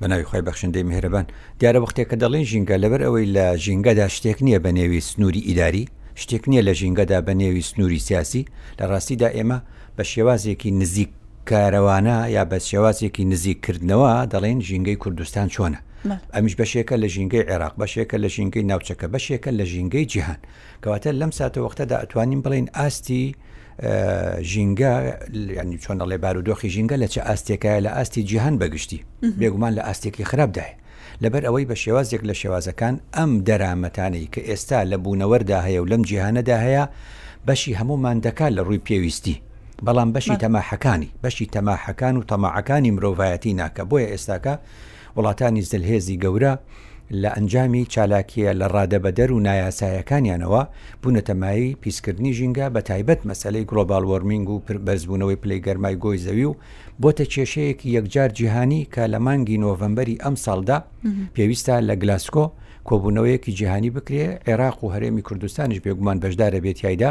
بە ناوی خوای بەخشندەی میهرەبان. دیارە وەختێ کە دەڵێین ژینگە لەبەر ئەوەی لە ژینگەدا شتێک نییە بە نێوی سنووری ئیداری، شتێک نییە لە ژینگەدا بە نێوی سنووری سیاسی، لە ڕاستیدا ئێمە بە شێوازێکی نزیک کارەوانە یا بە شێوازێکی نزیک کردنەوە دەڵێین ژینگەی کوردستان چۆنە. ئەمیش بەشێکە لە ژینگەی عێراق بەشێکە لە ژینگەی ناوچەکە بەشێکە لە ژینگەی جیهان کەواتە لەم ساتە وەختەدا ئەتوانین بڵین ئاستی ژینگە ینی چۆن دەڵێ بارودۆخی ژینگە لە چ ئاستێکایە لە ئاستی جیهان بەگشتی بێگومان لە ئاستێکی خراپدایە لەبەر ئەوەی بە شێوازێک لە شێوازەکان ئەم دەرامەتانەی کە ئێستا لە بوونەوەردا هەیە و لەم جیهانەدا هەیە بەشی هەمومان دەکات لە ڕووی پێویستی بەڵام بەشی تەماحەکانی بەشی تەماحەکان و تەماعەکانی مرۆڤایەتی ناکە بۆیە ئێستاکە وڵاتانی زلهێزی گەورە لە ئەنجامی چالاکییە لە ڕادەبەدەر و نایاسایەکانیانەوە بوونەتە مایەی پیسکردنی ژینگە بە تایبەت مەسەلەی گڵۆباڵ وۆرمینگ و بەرزبوونەوەی پلەی گەرمای گۆی زەوی و بۆتە کێشەیەکی یەکجار جیهانی کە لە مانگی نۆڤەمبەری ئەم ساڵدا پێویستە لە گلاسکۆ کۆبوونەوەیەکی جیهانی بکرێ عێراق و هەرێمی کوردستانیش بێگومان بەشدارە بێت یایدا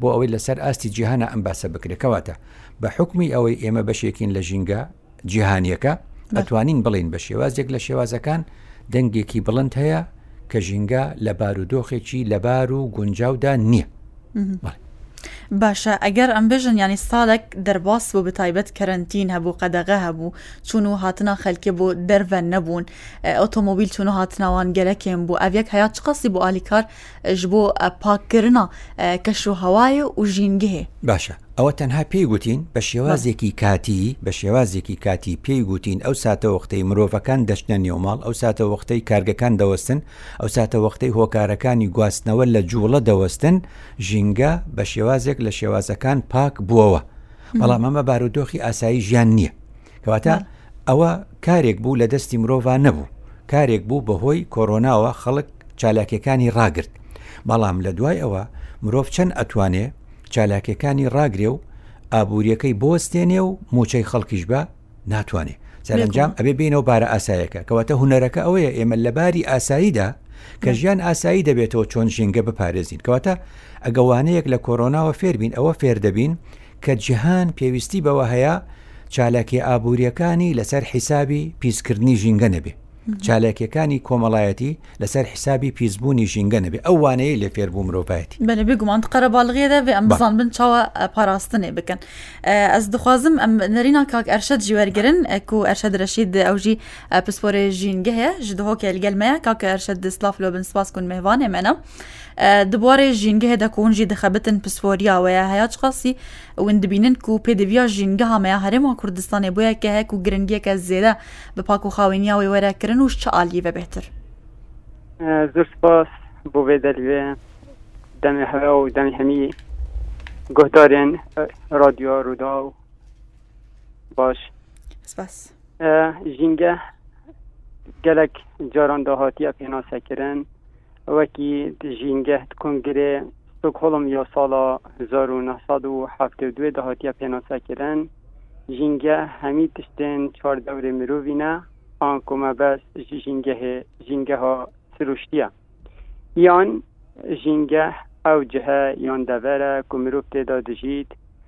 بۆ ئەوەی لەسەر ئاستی جیهانە ئەم باسە بکرێ کەواتە بە حکومی ئەوەی ئێمە بەشێکین لە ژینگە جیهانییەکە، ئەتوانین بڵێین بە شێوازێک لە شێوازەکان دەنگێکی بڵند هەیە کە ژینگە لە بارودۆخێکی لەبار و گونجاودا نییە. باشە ئەگەر ئەم بژن ینی ساڵێک دەرباس بۆ بەتایبەت کەرنتین هەبوو قەدەغە هەبوو چون و هاتنا خەلکێ بۆ دەرڤەن نەبوون ئۆتۆمۆبیل چون و هاتناوان گەلەکێن بوو ئەڤەک هەیە چقاسی بۆ ئالیکار ژ بۆ پاک کرنا کەش و هەوایێ و ژینگهێ. باشە ئەوە تەنها پێی گوتین بە شێوازێکی کاتی بە شێوازێکی کاتی پێی گوتین ئەو ساتەوەختەی مرۆڤەکان دەچنە نێوماڵ ئەو ساتەوەختەی کارگەکان دەوەستن ئەو ساتەوەختەی هۆکارەکانی گواستنەوە لە جووڵە دەوەستن ژینگە بە شێوازێک لە شێوازەکان پاک بووەوە بەڵام ئەمە بارودۆخی ئاسایی ژیان نییە کەواتە ئەوە کارێک بوو لە دەستی مرۆڤ نەبوو کارێک بوو بەهۆی کۆرۆناوە خەڵک چالاکیەکانی ڕاگرت بەڵام لە دوای ئەوە مرۆڤ چەند ئەتوانێ چالاکیەکانی ڕاگرێ و ئابوووریەکەی بۆستێنێ و موچەی خەڵکیش بە ناتوانێ سەرنجام ئەبێ بینەوە بارە ئاسایەکە کەواتە هوەرەکە ئەوەیە ئێمە لە باری ئاساییدا کە ژیان ئاسایی دەبێتەوە چۆن ژینگە بپارێزین کەواتە ئەگەوانەیەک لە کۆرۆناوە فێربین ئەوە فێر دەبین کە جیهان پێویستی بەوە هەیە چالاکی ئابووریەکانی لەسەر حیسابی پیسکردنی ژینگە نەبێ چالاکیەکانی کۆمەڵایەتی لەسەر حیسابی پیسبوونی ژینگە نەبێ ئەو وانەیە لێ فێر بوو مرۆڤایەتی بەە بگومان قەرەباڵغێدا بێ ئەم بزان بن چاوە پاراستنێ بکەن ئەس دخوازم ئەم نەرینا کاک ئەرشەد جیوەرگرن ئەکو ئەرشە درەشید ئەوژی پسپۆرێ ژینگە هەیە ژدهۆکە لەگەلمەیە کاکە ئەرشە دسلااف لۆ بن سپاس کون مێوانێ منە دوبارەی ژینگە هێدە کۆن ژی دەخەبتن پسپۆریا وەیە هەیە چقاسی ئەوەن دبینن کو پێدەویا ژینگە هەمەیە هەرێما کوردستانێ بۆیە کە هەیە و گرنگیەکە زێدە بە پاک و خاوێنیاوەی وەرە کرن وش چ عالیە بە بێتر زۆر سپاس بۆ بێ دەلوێ دەمێ هەرا و دەمی هەمی گۆتارێن رادیۆ ڕوودا و باش سپاس ژینگە گەلک جاران داهاتیە پێناسەکردن وەکی ژینگە کۆنگرێ ستۆکهۆڵم یا ساڵا هزار و نۆ سەد و حەفتا و دوێ دەهاتیە پێناسەکردن ژینگە هەمی تشتێن چوار دەورێ مرۆڤینە ئان کۆ مەبەس ژینگەهێ ژینگەها سروشتیە یان ژینگە ئەو جهە یان دەڤەرە کۆ مرۆڤ تێدا دژیت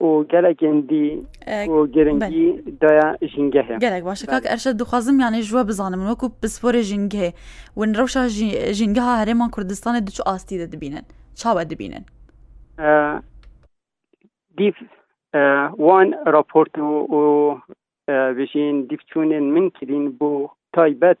و گەلە گەندی و گرنگی دایا ژینگە هەیە گەلێک باشە کاک ئەرشە دخوازم یانێ ژوە بزانم وەکو پسپۆرێ ژینگە هەیە ون ڕەوشە ژینگە ها هەرێمان کوردستانی دوچ ئاستی دە دبینن چاوە دبینن دیف وان راپۆرت و بژین دیفچونێن من کرین بۆ تایبەت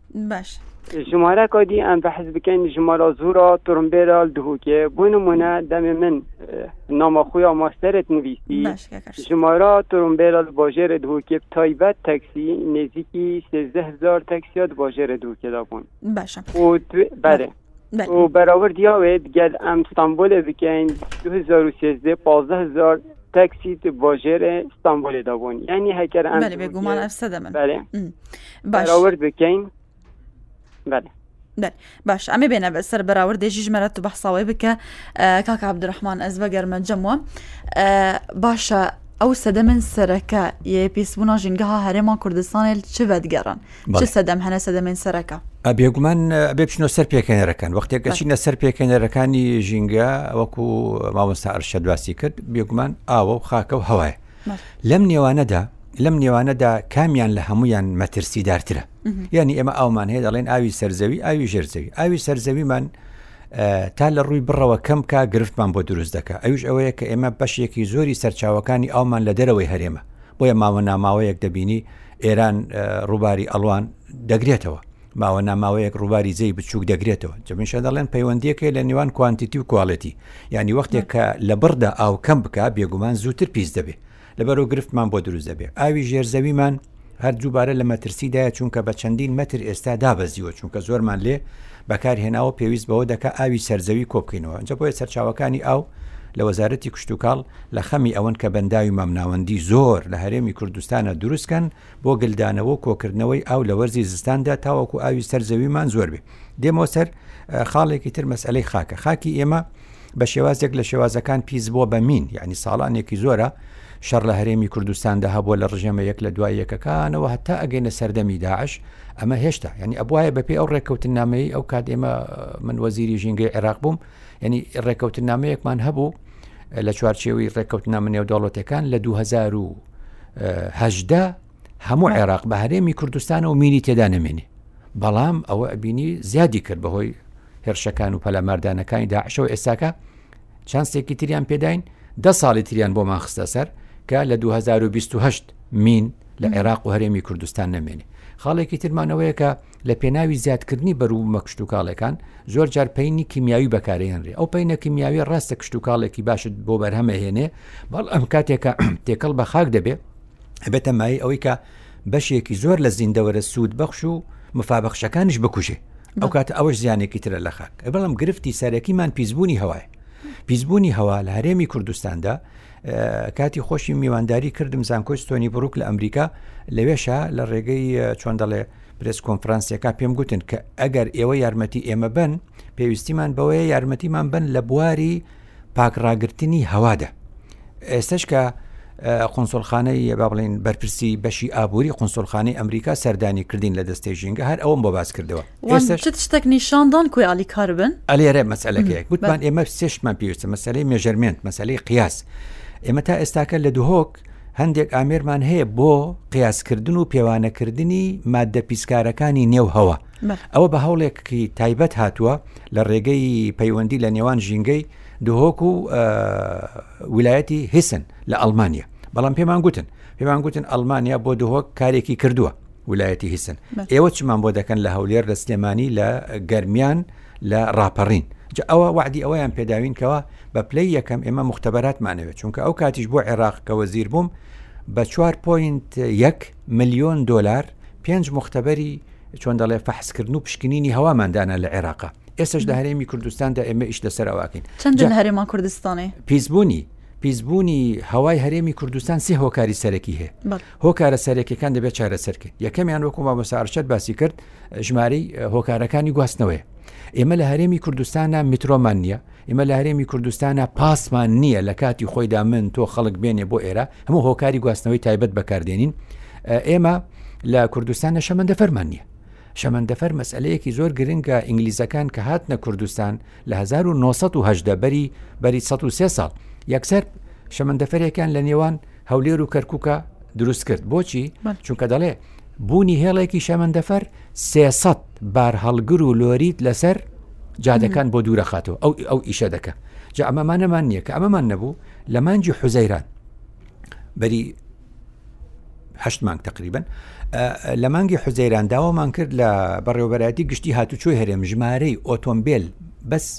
باشە. ژمارە کە دی ئەم بەحس بکەین ژمارە زورا ترمبێرا دهوکێ بۆ نمونە دەمێ من نامە خویا ماستەرت نویسی ژمارە ترمبێرا باژێرە دهوکێ تایبەت تەکسی نێزیکی سێزدە هزار تەکسیات باژێرە دهوکێدا بوون باشە و بەرێ بەلێ. و بەراورد یاێد گەل ئەم ستانبولێ بکەین دو هەزار و سێزدە پازدە هەزار تاکسیت باژێرێ ستانبولێ دا بوون یعنی هەکەر ئەم بەلێ بێگومان ئەف سەدە من بەلێ م. باش بەراورد بکەین بەلێ بەلێ. باش ئەمێ بێنە بە سەر بەراورد دێژی ژمارەت تو بەحساوی بکە ئە، کاک عبدالرحمن ئەز بە گەرمە جەموە ئە، باشە ئەو سەدە من سەرەکە یە پیسبوونا ژینگەها هەرێما کوردستانێل چ بەدگەڕن چ سەدەم هەنە سەدەمێن سەرەکە بێگومان بێ بچنەوە سەر پێکەنەرەکان وەختێک گەچینە سەر پێکەنەرەکانی ژینگە وەکو مامۆستا ئەرشە دواسی کرد بێگومان ئاوە و خاکە و هەوایە لەم نێوانەدا لەم نێوانەدا کامیان لە هەمویان مەترسیدارترە یعنی ئێمە ئاومان هەیە دەڵێن ئاوی سەرزەوی ئاوی ژێرزەوی ئاوی سەرزەویمان تا لە ڕووی بڕەوە کەم کا گرفتمان بۆ دروست دەکە ئەوش ئەوەیە کە ئێمە بەشێکی زۆری سەرچاوەکانی ئاومان لە دەرەوەی هەرێمە بۆیە ماوە ناماوەیەک دەبینی ئێران ڕووباری ئەڵوان دەگرێتەوە ماوە ناماوەیەک ڕووباری جێی بچووک دەگرێتەوە جەمیشە دەڵێن پەیوەندیەکە لە نێوان کوانتیتی و کوالەتی ینی وەختێک کە لە بڕدا ئاوکەم بک بێگومان زووتر پیس دەبێت لەبەرو گرفتمان بۆ دروست دەبێت ئاوی ژێرزەویمان هەر دووبارە لە مەترسیدایە چونکە بە چەندین مەتر ئێستا دابەزیوە چونکە زۆرمان لێ بەکارهێناوە پێویست بەوە دەکا ئاوی سەرزەوی کۆبکەینەوە ئنجا بۆیە سەرچاوەکانی ئاو لە وەزارەتی کشتوکاڵ لە خەمی ئەوەن کە بەنداوی مامناوەندی زۆر لە هەرێمی کوردستانە دروستکەن بۆ گلدانەوە و کۆکردنەوەی ئاو لە وەرزی زستاندا تاوەکو ئاوی سەر زەویمان زۆر بێ دێمەوە سەر خاڵێکی تر مەسئەلەی خاکە خاکی ئێمە بە شێوازێک لە شێوازەکان پیس بووە بە مین یعنی ساڵانێکی زۆرە شەڕ لە هەرێمی کوردستاندا هەبووە لە ڕژێمە یەک لە دوای یەکەکانەوە هەتا ئەگەینە سەردەمی داعش ئەمە هێشتا ینی ئەبواە بەپی ئەو ڕێککەوتن نامەی ئەو کات ئێمە من وەزیری ژینگەی عێراق بووم ینی ڕێککەوتن نامەیەکمان هەبوو لە چوارچێوی ڕێککەوتنامە نێودەوڵەتەکان لە 2010 هەموو عێراق بە هەرێمی کوردستانە و میری تێدا نەمێنێ بەڵام ئەوە ئەبینی زیادی کرد بەهۆی هێرشەکان و پەلاماردانەکانی داعشەوە ئێستاکە چانسێکی تریان پێداین دە ساڵی تریان بۆمان خستە سەر کە لە 2028 مین لە عێراق و هەرێمی کوردستان نەمێنێ خاڵێکی ترمانەوەیە کە لە پێناوی زیادکردنی بەروو مەکشت و کاڵەکان زۆر جار پینی کیمیاوی بەکارێنرێ ئەو پینە کیمیاوی ڕاستە کشت و کاڵێکی باشت بۆ بەرهەمەهێنێ بەڵ ئەم کاتێکە تێکەڵ بە خاک دەبێت ئەبێتە مای ئەوەی کە بەشێکی زۆر لە زیندەوەرە سوود بەخش و مفابەخشەکانیش بکوژێ ئەو کات ئەوەش زیانێکی ترە لە خاک بەڵام گرفتی سەرەکیمان پیسبوونی هەوای پیسبوونی هەوا لە هەرێمی کوردستاندا کاتی خۆشی میوانداری کردم زانکۆی ستۆنی بڕوک لە ئەمریکا لەوێشە لە ڕێگەی چۆن دەڵێ پرس کۆنفرانسیەکە پێم گوتن کە ئەگەر ئێوە یارمەتی ئێمە بن پێویستیمان بەوەیە یارمەتیمان بن لە بواری پاکڕاگرتنی هەوادە ئێستش کە قنسۆلخانەی با بڵین بەرپرسی بەشی ئابووری قنسۆلخانەی ئەمریکا سەردانی کردین لە دەستێ ژینگە هەر ئەوم بۆ باس کردەوە شتێک نیشاندان کوێ علی کاربن ئەلێرە مەسلەکەی گوتمان ئێمە سێشمان پێویستە مەسلەی مێژەرمێنت مەسلەی قیاس ئێمە تا ئێستاکە لە دهۆک هەندێک ئامێرمان هەیە بۆ قیاسکردن و پێوانەکردنی مادە پیسکارەکانی نێو هەوە ئەوە بە هەوڵێکی تایبەت هاتووە لە ڕێگەی پەیوەندی لە نێوان ژینگەی دهۆک و ویلایەتی هیسن لە ئەلمانیا بەڵام پێمان گوتن پێمان گوتن ئەلمانیا بۆ دهۆک کارێکی کردووە ولایەتی هیسن ئێوە چمان بۆ دەکەن لە هەولێر لە سلێمانی لە گەرمیان لە ڕاپەڕین جا ئەوە وعدی ئەویان پێداوینکەوە بە پلی یەکەم ئێمە مختبەراتمانەوێت چونکە ئەو کاتیش بۆ عێراق کەەوە زیر بووم بە 4 پوینت یەک ملیۆن دۆلار پێنج مختبەری چۆن دەڵێ فەحسکردن و پشکنینی هەوامان دانا لە عێراقا ئێسش لە هەرێمی کوردستاندا ئێمە ئیش لەسەر ئەوواکەین چەند لە هەرێما کوردستانی پیسبوونی پیسبوونی هەوای هەرێمی کوردستان سێ هۆکاری سەرەکی هەیە هۆکارە سەرەکەکان دەبێت چارەسەرکرد یەکەمیان وەکو مامۆساارشت باسی کرد ژمارەی هۆکارەکانی گواستنەوەی ئێمە لە هەرێمی کوردستانە میترۆمان نییە ئێمە لە هەرێمی کوردستانا پاسمان نییە لە کاتی خۆیدا من تۆ خەڵک بێنێ بۆ ئێرە هەموو هۆکاری گواستنەوەی تایبەت بەکاردێنین ئێمە لە کوردستانە شەمەندەفەرمان نییە شەمەندەفەر مەسلەیەکی زۆر گرنگە ئینگلیزەکان کە هاتنە کوردستان لە 1970 بەری بەری 1970 ساڵ یەکسەر شەمەندەفەرێکیان لە نێوان هەولێر و کەرککە دروست کرد بۆچی چونکە دەڵێ بوونی هێڵێکی شەمەندەفەر سێسە بار هەڵگر و لۆریت لەسەر جادەکان بۆ دوورە خاتەوە ئەو ئەو ئیشە دەکە جا ئەمەمانەمان نییە کە ئەمەمان نەبوو لە مانجی حوزەیران بەری هەشت مانگ تقریبن لە مانگی حوزەیران داوامان کرد لە بەڕێوەبەتی گشتی هاتوچۆی هەرێم ژمارەی ئۆتۆمبیل بەس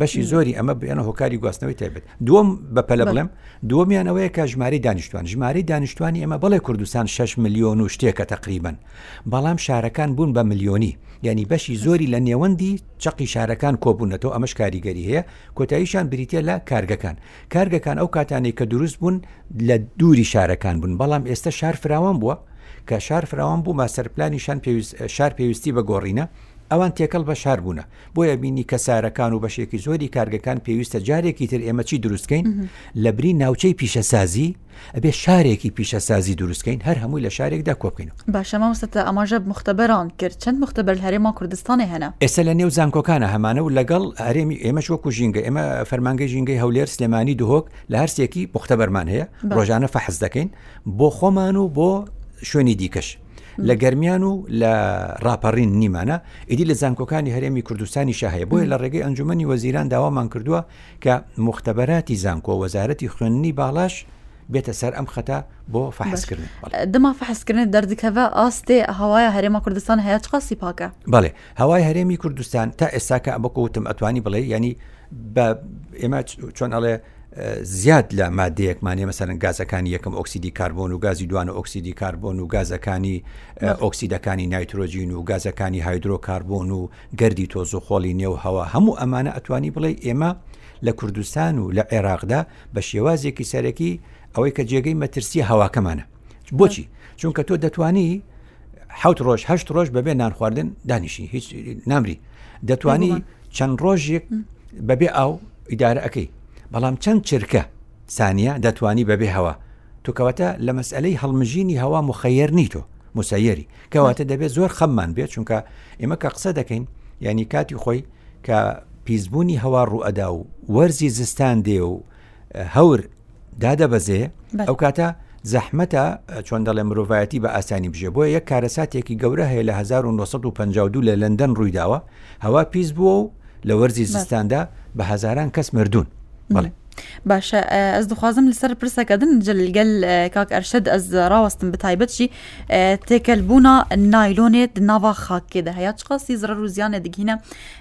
بەشی زۆری ئەمە بێنە هۆکاری گواستنەوەی تایبەت دووەم بە پەلە بڵێم دووەمیان ئەوەیە کە ژماری دانیشتوان ژماری دانیشتوانی ئەمە بەڵێ کوردستان 6 میلیۆن و شتێکە تقریبن بەڵام شارەکان بوون بە میلیۆنی یعنی بەشی زۆری لە نێوەندی چقی شارەکان کۆبوونەتەوە ئەمەش کاریگەری هەیە کۆتاییشان بریتە لە کارگەکان کارگەکان ئەو کاتانی کە دروست بوون لە دووری شارەکان بوون بەڵام ئێستا شار فراوان بووە کە شار فراوان بوو ماسەرپلانیشان پێویست شار پێویستی بە گۆڕینە ئەوان تێکەڵ بە شار بوونە بۆیە بینی کەسارەکان و بەشێکی زۆری کارگەکان پێویستە جارێکی تر ئێمە چی دروستکەین لە بری ناوچەی پیشەسازی ئەبێ شارێکی پیشەسازی دروستکەین هەر هەمووی لە شارێکدا کۆبکەین باشەماوستا ئەماژە مختبەران کرد چەند مختبەر هەرێما کوردستانی هەنا ئێستا لە نێو زانکۆکانە هەمانە و لەگەڵ هەرێمی ئێمەش وەکو ژینگە ئێمە فەرمانگەی ژینگەی هەولێر سلێمانی دهۆک لە هەرسێکی مختبەرمان هەیە ڕۆژانە فەحز دەکەین بۆ خۆمان و بۆ شوێنی دیکەش لە گەرمیان و لە راپەڕین نیمانە ئیدی لە زانکۆکانی هەرێمی کوردستانی شاهەیە بۆیە لە ڕێگەی ئەنجومی وەزیران داوامان کردووە کە مختبەراتی زانکۆ وەزارەتی خوێندنی باڵاش بێتە سەر ئەم خەتە بۆ فحسکردن دما فحسکردن دەردکەە ئاستێ هەوایە هەرێمە کوردستان هەیە چقاسی پاکە بەڵێ هەوای هەرێمی کوردستان تا ئێستا کە ئەمە کەوتم ئەتوانی بڵێ ینی بە ئێمە چۆن ئەڵێ زیاد لە مادەیەکمانێ مەسەرن گازەکانی یەکەم ئۆکسیدی کاربۆن و گازی دوان و ئۆکسیدی کاربۆن و گازەکانی ئۆکسیدەکانی نایترۆجین و گازەکانی هایدرۆکاربۆن و گردی تۆز و خۆڵی نێو هەوا هەموو ئەمانە ئەتوانی بڵێ ئێمە لە کوردستان و لە عێراقدا بە شێوازێکی سەرەکی ئەوەی کە جێگەی مەترسی هەواکەمانە بۆچی چونکە تۆ دەتانی حەوت ڕۆژ هەشت ڕۆژ بەبێ نان خواردن دانیشی هیچ نامری دەتانی چەند ڕۆژێک بەبێ ئاو ئیدارە ئەەکەی بەڵام چەند چرکە سانیە دەتانی بەبێ هەوا توکەوەتە لە مەسئلەی هەڵمژینی هەوا مخەیەر نیتۆ مسەری کەواتە دەبێت زۆر خەممان بێت چونکە ئێمە کە قسە دەکەین ینی کاتی خۆی کە پیسبوونی هەوا ڕوئەدا و وەرزی زستان دێ و هەور دادەبەزێ ئەو کاتە زەحمەتە چۆن دەڵێ مرۆڤایەتی بە ئاسانی بژێ بۆ یەک کارەساتێکی گەورە هەیە لە 1952 لە لەندەن ڕوویداوە هەوا پیس بووە و لە وەرزی زستاندا بە هزاران کەس مردوون بڵێ باشە ئەس دخوازم لەسەر پرسەکەدن جلگەل کاک ئەرشد ئەس ڕاوەستم بەتایبەتشی تێکەل بوونا نایلۆنێت ناوا خاکێدا هەیە چقاسی زڕ روزیانە دگینە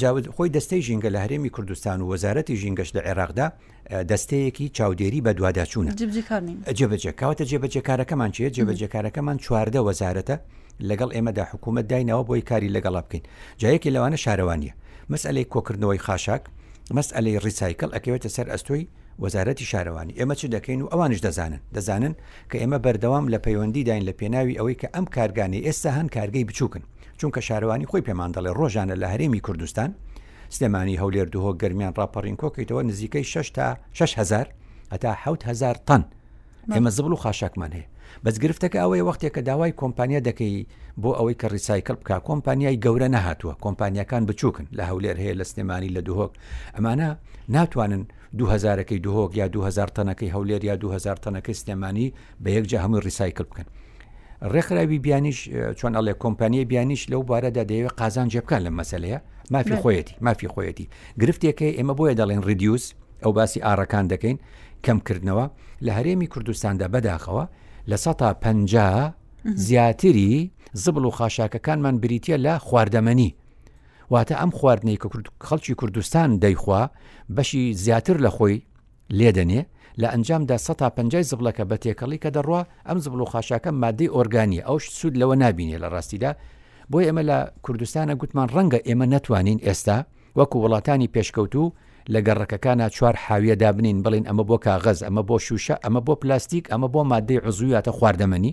جا خۆی دەستەی ژینگە لە هەرێمی کوردستان و وەزارەتی ژینگەش لە عێراقدا دەستەیەکی چاودێری بە دوواداچوونە جێبەجەکەواتە جێبەجەکارەکەمان چیە جێبەجەکارەکەمان چواردە وەزارەتە لەگەڵ ئێمەدا حکوومەت داینەوە بۆی کاری لەگەڵا بکەین جایەکی لەوانە شارەوانیە مەسئلەی کۆکردنەوەی خاشاک مەسئلەی ڕیسایکل ئەکەوێتە سەر ئەستۆی وەزارەتی شارەوانی ئێمە چ دەکەین و ئەوانش دەزانن دەزانن کە ئێمە بەردەوام لە پەیوەندیداین لە پێناوی ئەوەی کە ئەم کارگانەی ئێستا هەن کارگەی بچووکن چونکە شارەوانی خۆی پێمان دەڵێ ڕۆژانە لە هەرێمی کوردستان سلێمانی هەولێر دهۆک گەرمیان ڕاپەڕین کۆکەیتەوە نزیکەی 6 تا 6هزار هەتا 6هزار تەن ئێمە زبڵ و خاشاکمان هەیە بەس گرفتەکە ئەوەیە وەختێک کە داوای کۆمپانیا دەکەی بۆ ئەوەی کە ڕیسایکل بکە کۆمپانیای گەورە نەهاتووە کۆمپانیەکان بچووکن لە هەولێر هەیە لە سلێمانی لە دهۆک ئەمانە ناتوانن دوهزارەکەی دهۆک یا دوهزار تەنەکەی هەولێر یا دوهزار تەنەکەی سلێمانی بە یەک جا هەمووی ڕیسایکل بکەن ڕێکخراوی بیانیش چۆن ئەڵێ کۆمپانیای بیانیش لەو بارەدا دەیەوێت قازان جێبکان لە مەسلەیە مافی خۆیەتی مافی خۆیەتی گرفتێکی ئێمە بۆیە دەڵێن ریدیوس ئەو باسی ئارەکان دەکەین کەمکردنەوە لە هەرێمی کوردستاندا بەداخەوە لە 150 زیاتری زبڵ و خاشاکەکانمان بریتە لە خواردەمەنی واتە ئەم خواردنەی کە کورد خەڵکی کوردستان دەیخوا بەشی زیاتر لە خۆی لێدەنێ، لە ئەنجامدا سەتا پەنجای زبڵەکە بە تێکەڵی کە دەڕوا، ئەم زبڵ و خاشاکە ماددەی ئۆرگانییە، ئەوش سوود لەوە نابینێ لە ڕاستیدا، بۆیە ئێمە لە کوردستانا گوتمان ڕەنگە ئێمە نەتوانین ئێستا وەکوو وڵاتانی پێشکەوتوو لە گەڕەکەکانا چوار حاویە دابنێین بڵێین ئەمە بۆ کاغەز، ئەمە بۆ شووشە، ئەمە بۆ پلاستیک، ئەمە بۆ ماددەی عوزویاتە خواردەمەنی،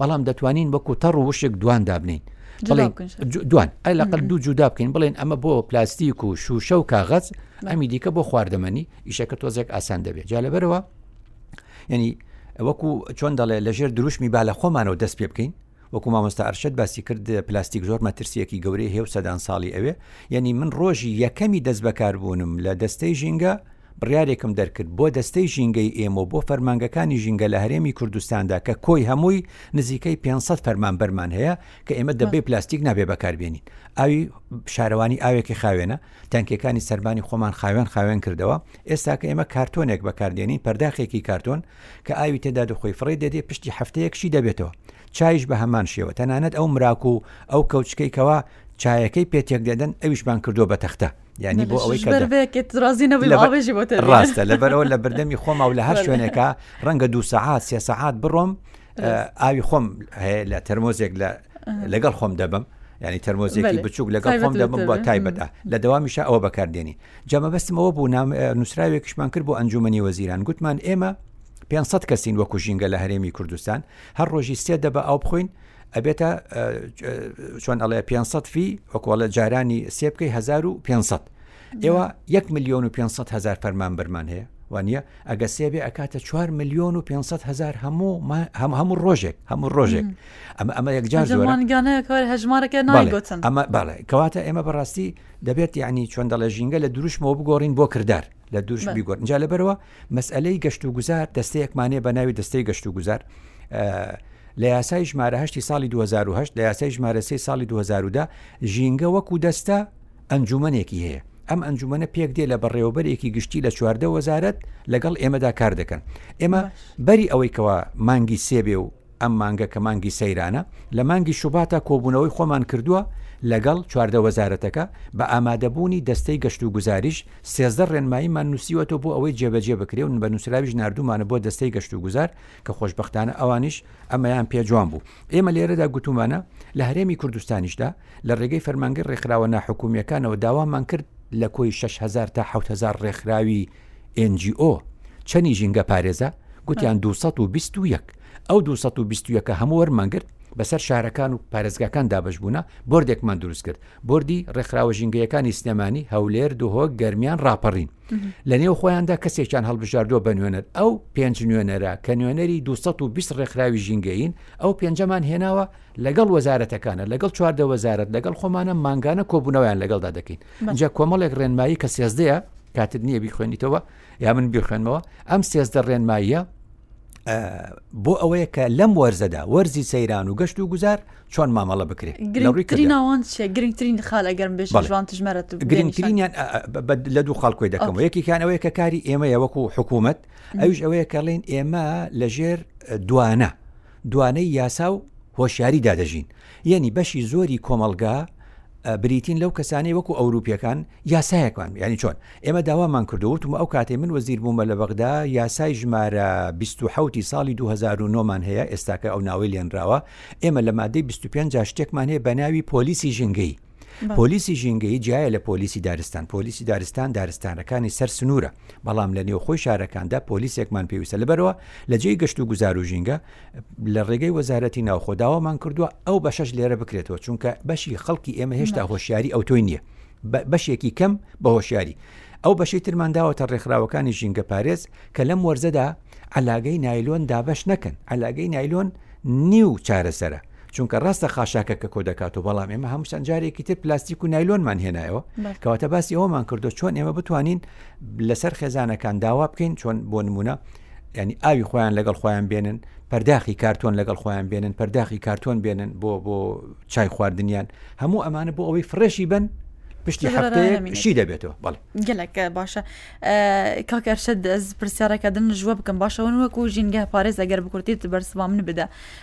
بەڵام دەتوانین وەکوو تەڕ و وشک دوان دابنێین بڵێین دوان ئەی لەقەل دوو جودا بکەین بڵێین ئەمە بۆ پلاستیک و شووشە و کاغەز، ئەمی دیکە بۆ خواردەمەنی ئیشەکە تۆزێک ئاسان دەبێت جا لەبەرەوە ینی وەکو چۆن دەڵێ لەژێر دروشمی با لە خۆمانەوە دەست پێ بکەین وەکو مامۆستا ئەرشد باسی کرد پلاستیک زۆر مەترسیەکی گەورەی هێو سەدان ساڵی ئەوێ یعنی من ڕۆژی یەکەمی دەست بەکاربوونم لە دەستەی ژینگە بڕارێکم دەرکرد بۆ دەستەی ژینگەی ئێمە بۆ فەرمانگەکانی ژینگە لە هەرێمی کوردستاندا کە کۆی هەمووی نزیکەی 500 فەرمان بەرمان هەیە کە ئێمە دەبێ پلاستیک نابێ بەکاربیێنین ئاوی شارەوانی ئاوێکی خاوێنە تانکیەکانی سەربانی خۆمان خاوێن خاوێن کردەوە، ئێستاکە ئێمە کارتۆنێک بەکاردێنین پەرداخێکی کارتۆن کە ئاوی تێدا دخۆی فڕێ دەدێ پشتی هەفتەیەک شی دەبێتەوە، چایش بە هەمان شێوە تەنانەت ئەو مراک و ئەو کەوچکەی کەوا چایەکەی پێ تێک دەدەن ئەویشمان کردووە بە تەختە. یعنی بۆ ئەوەی ڕاستە لەبەرەوە لە بردەمی خۆما و لە هەر شوێنێکە ڕەنگە دو سەعات سێ سەعات بڕۆم ئاوی خۆم هەیە لە تەرمۆزێک لە لەگەڵ خۆم دەبم ینی تەرمۆزێکی بچووک لەگەڵ خۆم دەبم بە تایبەتە لە دەوامیشە ئەوە بەکاردێنی جەمە بەستمەوە بوو نام نووسراوێکشمان کرد بۆ ئەنجومنی وەزیران گوتمان ئێمە 500 کەسین وەکو ژینگە لە هەرێمی کوردستان هەر ڕۆژی سێ دەبە ئەو بخۆین ئەبێتە چۆن ئەڵێ 500 فی وەکۆڵە جارانی سێ بکەی 1500 ئێوە یەک ملیۆن و پێ سەد هزار فەرمانبەرمان هەیە وانە ئەگە سێبێ ئەکاتە 4 ملیۆن و 500 هزار هەموو هەم هەموو ڕۆژێک هەموو ڕۆژێک ئەمە ئەمە یەکجار هەژمارەکە ناگوتن ئەمە باڵێ کەواتە ئێمە بەڕاستی دەبێت یعنی چۆن دەڵێ ژینگە لە دروشمەوە بگۆڕین بۆ کردار لە دوش بیگۆر جا لەبەرەوە مەسئلەی گەشت و گوزار دەستەیەکمانێ بە ناوی دەستەی گەشت و گوزار لە یاسای ژمارەهشتی ساڵی 2010 لە یاسای ژمارەسی ساڵی 2010 ژینگە وەکو دەستە ئەنجومەنێکی هەیە ئەم ئەنجومەنە پێک دێ لە بەڕێوەبەرێکی گشتی لە چواردە وەزارەت لەگەڵ ئێمەدا کار دەکەن ئێمە بەری ئەوەی کەەوە مانگی سێبێ و ئەم مانگە کە مانگی سەیرانە لە مانگی شوباتە کۆبوونەوەی خۆمان کردووە لەگەڵ چواردە وەزارەتەکە بە ئامادەبوونی دەستەی گەشت و گوزاریش سێزدە ڕێنماییمان نووسیوەەوە بۆ ئەوەی جێبەجێ بکرێ و بە نووسراویش نردومانە بۆ دەستەی گەشت و گوزار کە خۆشببختانە ئەوانیش ئەمەیان پێ جوان بوو ئێمە لێرەدا گوتومانە لە هەرێمی کوردستانیشدا لە ڕێگەی فەرمانگەی ڕێکخراوە ناحکومییەکانەوە داوامان کرد لە کۆی شەش هەزار تا حەوت هەزار ڕێکخراوی NGO چەنی ژینگە پارێزە گوتیان 221 ئەو 221ەکە هەموو وەرمان گرت بەسەر شارەکان و پارێزگاکان دابش بوونە بردێکمان دروست کرد بردی ڕێکخراوە ژینگەیەکانی سلێمانی هەولێر دهۆک گەرمیان ڕاپەڕین لە نێو خۆیاندا کەسێکیان هەڵبژاردووە بە نوێنەر ئەو پێنج نوێنەرە کە نوێنەری 220 ڕێکخراوی ژینگەین ئەو پێنجەمان هێناوە لەگەڵ وەزارەتەکانە، لەگەڵ چواردە وەزارەت، لەگەڵ خۆمانە مانگانە کۆبوونەوەیان لەگەڵدا دەکەین. ئینجا کۆمەڵێک ڕێنمایی کە سێزدەیە کاتت نییە بیخوێنیتەوە یا من بیخوێنمەوە ئەم سێزدە ڕێنماییە بۆ ئەوەیە کە لەم وەرزەدا وەرزی سەیران و گەشت و گوزار چۆن مامەڵە بکرێت گرنگتریناوان گرنگترین خال ئەگەرم بێژ جوان تژمەرە گرنگترینیان لە دوو خاڵکۆی دەکەم یەکیان ئەوەیە کە کاری ئێمە یەوەکو حکوومەت ئەوش ئەوەیە کەڵێن ئێمە لەژێر دوانە دوانەی یاسا و هۆشیاریدا دەژین، یەنی بەشی زۆری کۆمەڵگا بریتین لەو کەسانەی وەکو ئەوروپیەکان یاسایەکمان یانی چۆن ئێمە داوامان کردو وتم ئەو کاتی من وەزیر بوومە لە بەغدا یاسای ژمارە 20 ساڵی 2009 مان هەیە ئێستاکە ئەو ناوەی لێنراوە ئێمە لە مادەی 25 جا شتێکمان هەیە بە ناوی پۆلیسی ژینگەی پۆلیسی ژینگەی جیایە لە پۆلیسی دارستان پۆلیسی دارستان دارستانەکانی سەر سنوورە بەڵام لە نێو خۆی شارەکاندا پۆلیسێکمان پێویستە لەبەرەوە لە جێی گەشت و گوزار و ژینگە لە ڕێگەی وەزارەتی ناوخۆداوامان کردووە ئەو بە شەش لێرە بکرێتەوە چونکە بەشی خەڵکی ئێمە هێشتا هۆشیاری ئەو تۆی نییە بەشێکی کەم بە هۆشیاری ئەو بەشی ترمانداوەتە ڕێکخراوەکانی ژینگە پارێز کە لەم وەرزەدا علاگەی نایلۆن دابش نەکەن علاگەی نایلۆن نیو چارەسەرە چونکە ڕاستە خاشاکە کە کۆ دەکات و بەڵام ئێمە هەموو چەند جارێکی تر پلاستیک و نایلۆنمان هێنایەوە کەواتە باسی ئەومان کردو چۆن ئێمە بتوانین لەسەر خێزانەکان داوا بکەین چۆن بۆ نمونە ینی ئاوی خۆیان لەگەڵ خۆیان بێنن پەرداخی کارتۆن لەگەڵ خۆیان بێنن پەرداخی کارتۆن بێنن بۆ بۆ چای خواردنیان هەموو ئەمانە بۆ ئەوەی فرەشی بن پشتی هەفتەیەشی دەبێتەوە بەڵێ گەلەکە باشە کاکەرشە دەست پرسیارەکە دن ژوە بکەم باشەوەن وەکو ژینگە پارێز ئەگەر بکوتیت بەرسما من بدە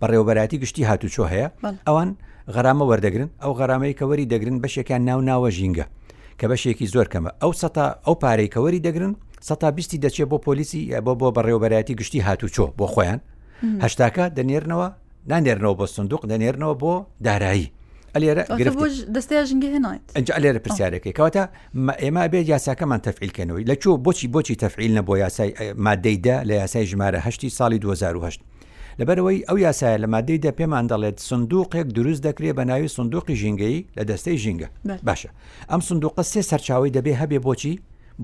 بەڕێوەبەرایەتی گشتی هاتوچۆ هەیە ئەوان غەرامە وەردەگرن ئەو غەرامەی کە وەری دەگرن بەشێکیان ناو ناوە ژینگە کە بەشێکی زۆر کەمە ئەو سەتا ئەو پارەی کە وەری دەگرن سەتا بیستی دەچێت بۆ پۆلیسی بۆ بۆ بەڕێوەبەرایەتی گشتی هاتوچۆ بۆ خۆیان هەشتاکە دەنێرنەوە نانێرنەوە بۆ سندوق دەنێرنەوە بۆ دارایی ئەلێرە ئەنج ئەلێرە پرسیارەکەی کەواتە ئێمە بێت یاساکەمان تەفیلکەنەوەی لە چۆ بۆچی بۆچی تەفیل نە بۆ یاسای مادەیدا لە یاسای ژمارە هەشتی ساڵی 2010 لەبەرئەوەی ئەو یاسایە لە ماددەی دە پێمان دەڵێت سندوقێک دروست دەکرێت بە ناوی سندوقی ژینگەی لە دەستەی ژینگە باشە ئەم سندوقە سێ سەرچاوی دەبێ هەبێ بۆچی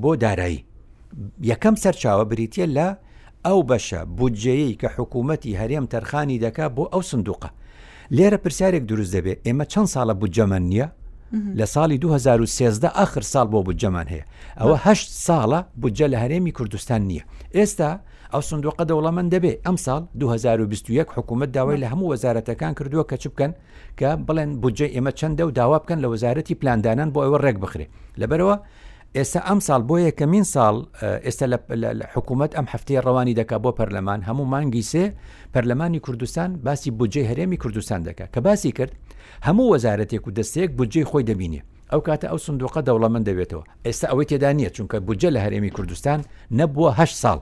بۆ دارایی یەکەم سەرچاوە بریتە لە ئەو بەشە بودجەیەی کە حکوومەتتی هەرێم تەرخانی دەکا بۆ ئەو سندوقە لێرە پرسیارێک دروست دەبێت ئێمە چەند ساڵە بودجەمان نییە لە ساڵی 2013 ئاخر ساڵ بۆ بودجەمان هەیە ئەوەه ساڵە بودجە لە هەرێمی کوردستان نییە ئێستا ئەو سندوقە دەوڵەمەند دەبێ، ئەمساڵ دوو هەزار و بیست و یەک حکومەت داوای لە هەموو وەزارەتەکان کردووە کە چ بکەن؟ کە بڵێن بودجەی ئێمە چەندە و داوا بکەن لە وەزارەتی پلاندانان بۆ ئەوە ڕێک بخرێ لەبەرئەوە ئێستا ئەمساڵ بۆ یەکەمین ساڵ ئێستا لە حکوومەت ئەم هەفتەیە ڕەوانی دەکا بۆ پەرلەمان هەموو مانگی سێ پەرلەمانی کوردستان باسی بودجەی هەرێمی کوردستان دەکات کە باسی کرد هەموو وەزارەتێک و دەستەیەک بودجەی خۆی دەبینێ ئەو کاتە ئەو سندوقە دەوڵەمەند دەبێتەوە ئێستا ئەوەی تێدا نییە چونکە بودجە لە هەرێمی کوردستان نەبووە هە ساڵ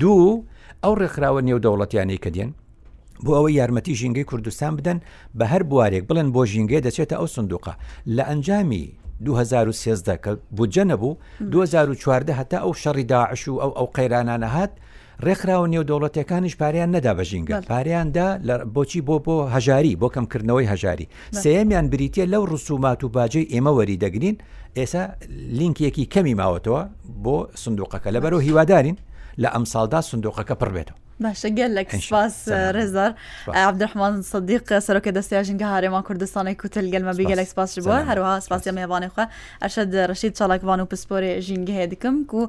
دوو ئەو ڕێکخراوە نێودەوڵەتیانەی کە دێن بۆ ئەوە یارمەتی ژینگەی کوردستان بدەن بە هەر بوارێک بڵێن بۆ ژینگەیە دەچێتە ئەو سندوقە لە ئەنجامی 2013 کە بودجە نەبوو 2014 هەتا ئەو شەڕی داعش و ئەو ئەو قەیرانانە هات ڕێکخراوە نێودەوڵەتیەکانیش پارەیان نەدا بە ژینگە پارەیان دا لە بۆچی بۆ بۆ هەژاری بۆ کەمکردنەوەی هەژاری سێمیان بریتە لەو ڕسومات و باجەی ئێمە وەری دەگرین ئێسا لینکێکی کەمی ماوەتەوە بۆ سندوقەکە لە بەرەوە هیوادارین لە ئەمساڵدا سندوقەکە پڕ بێتەوە باشە گەل لە کسپاس ڕێزار عبدرحمان سەدیق سەرۆکە دەستیا ژنگە هارێمان کوردستانی کوتل گەلمە بیگە لە سپاس بووە هەروها سپاسی مێوانێخوا ئەرشد ڕشید چاڵکوان و پسپۆری ژینگە هەیە دکم و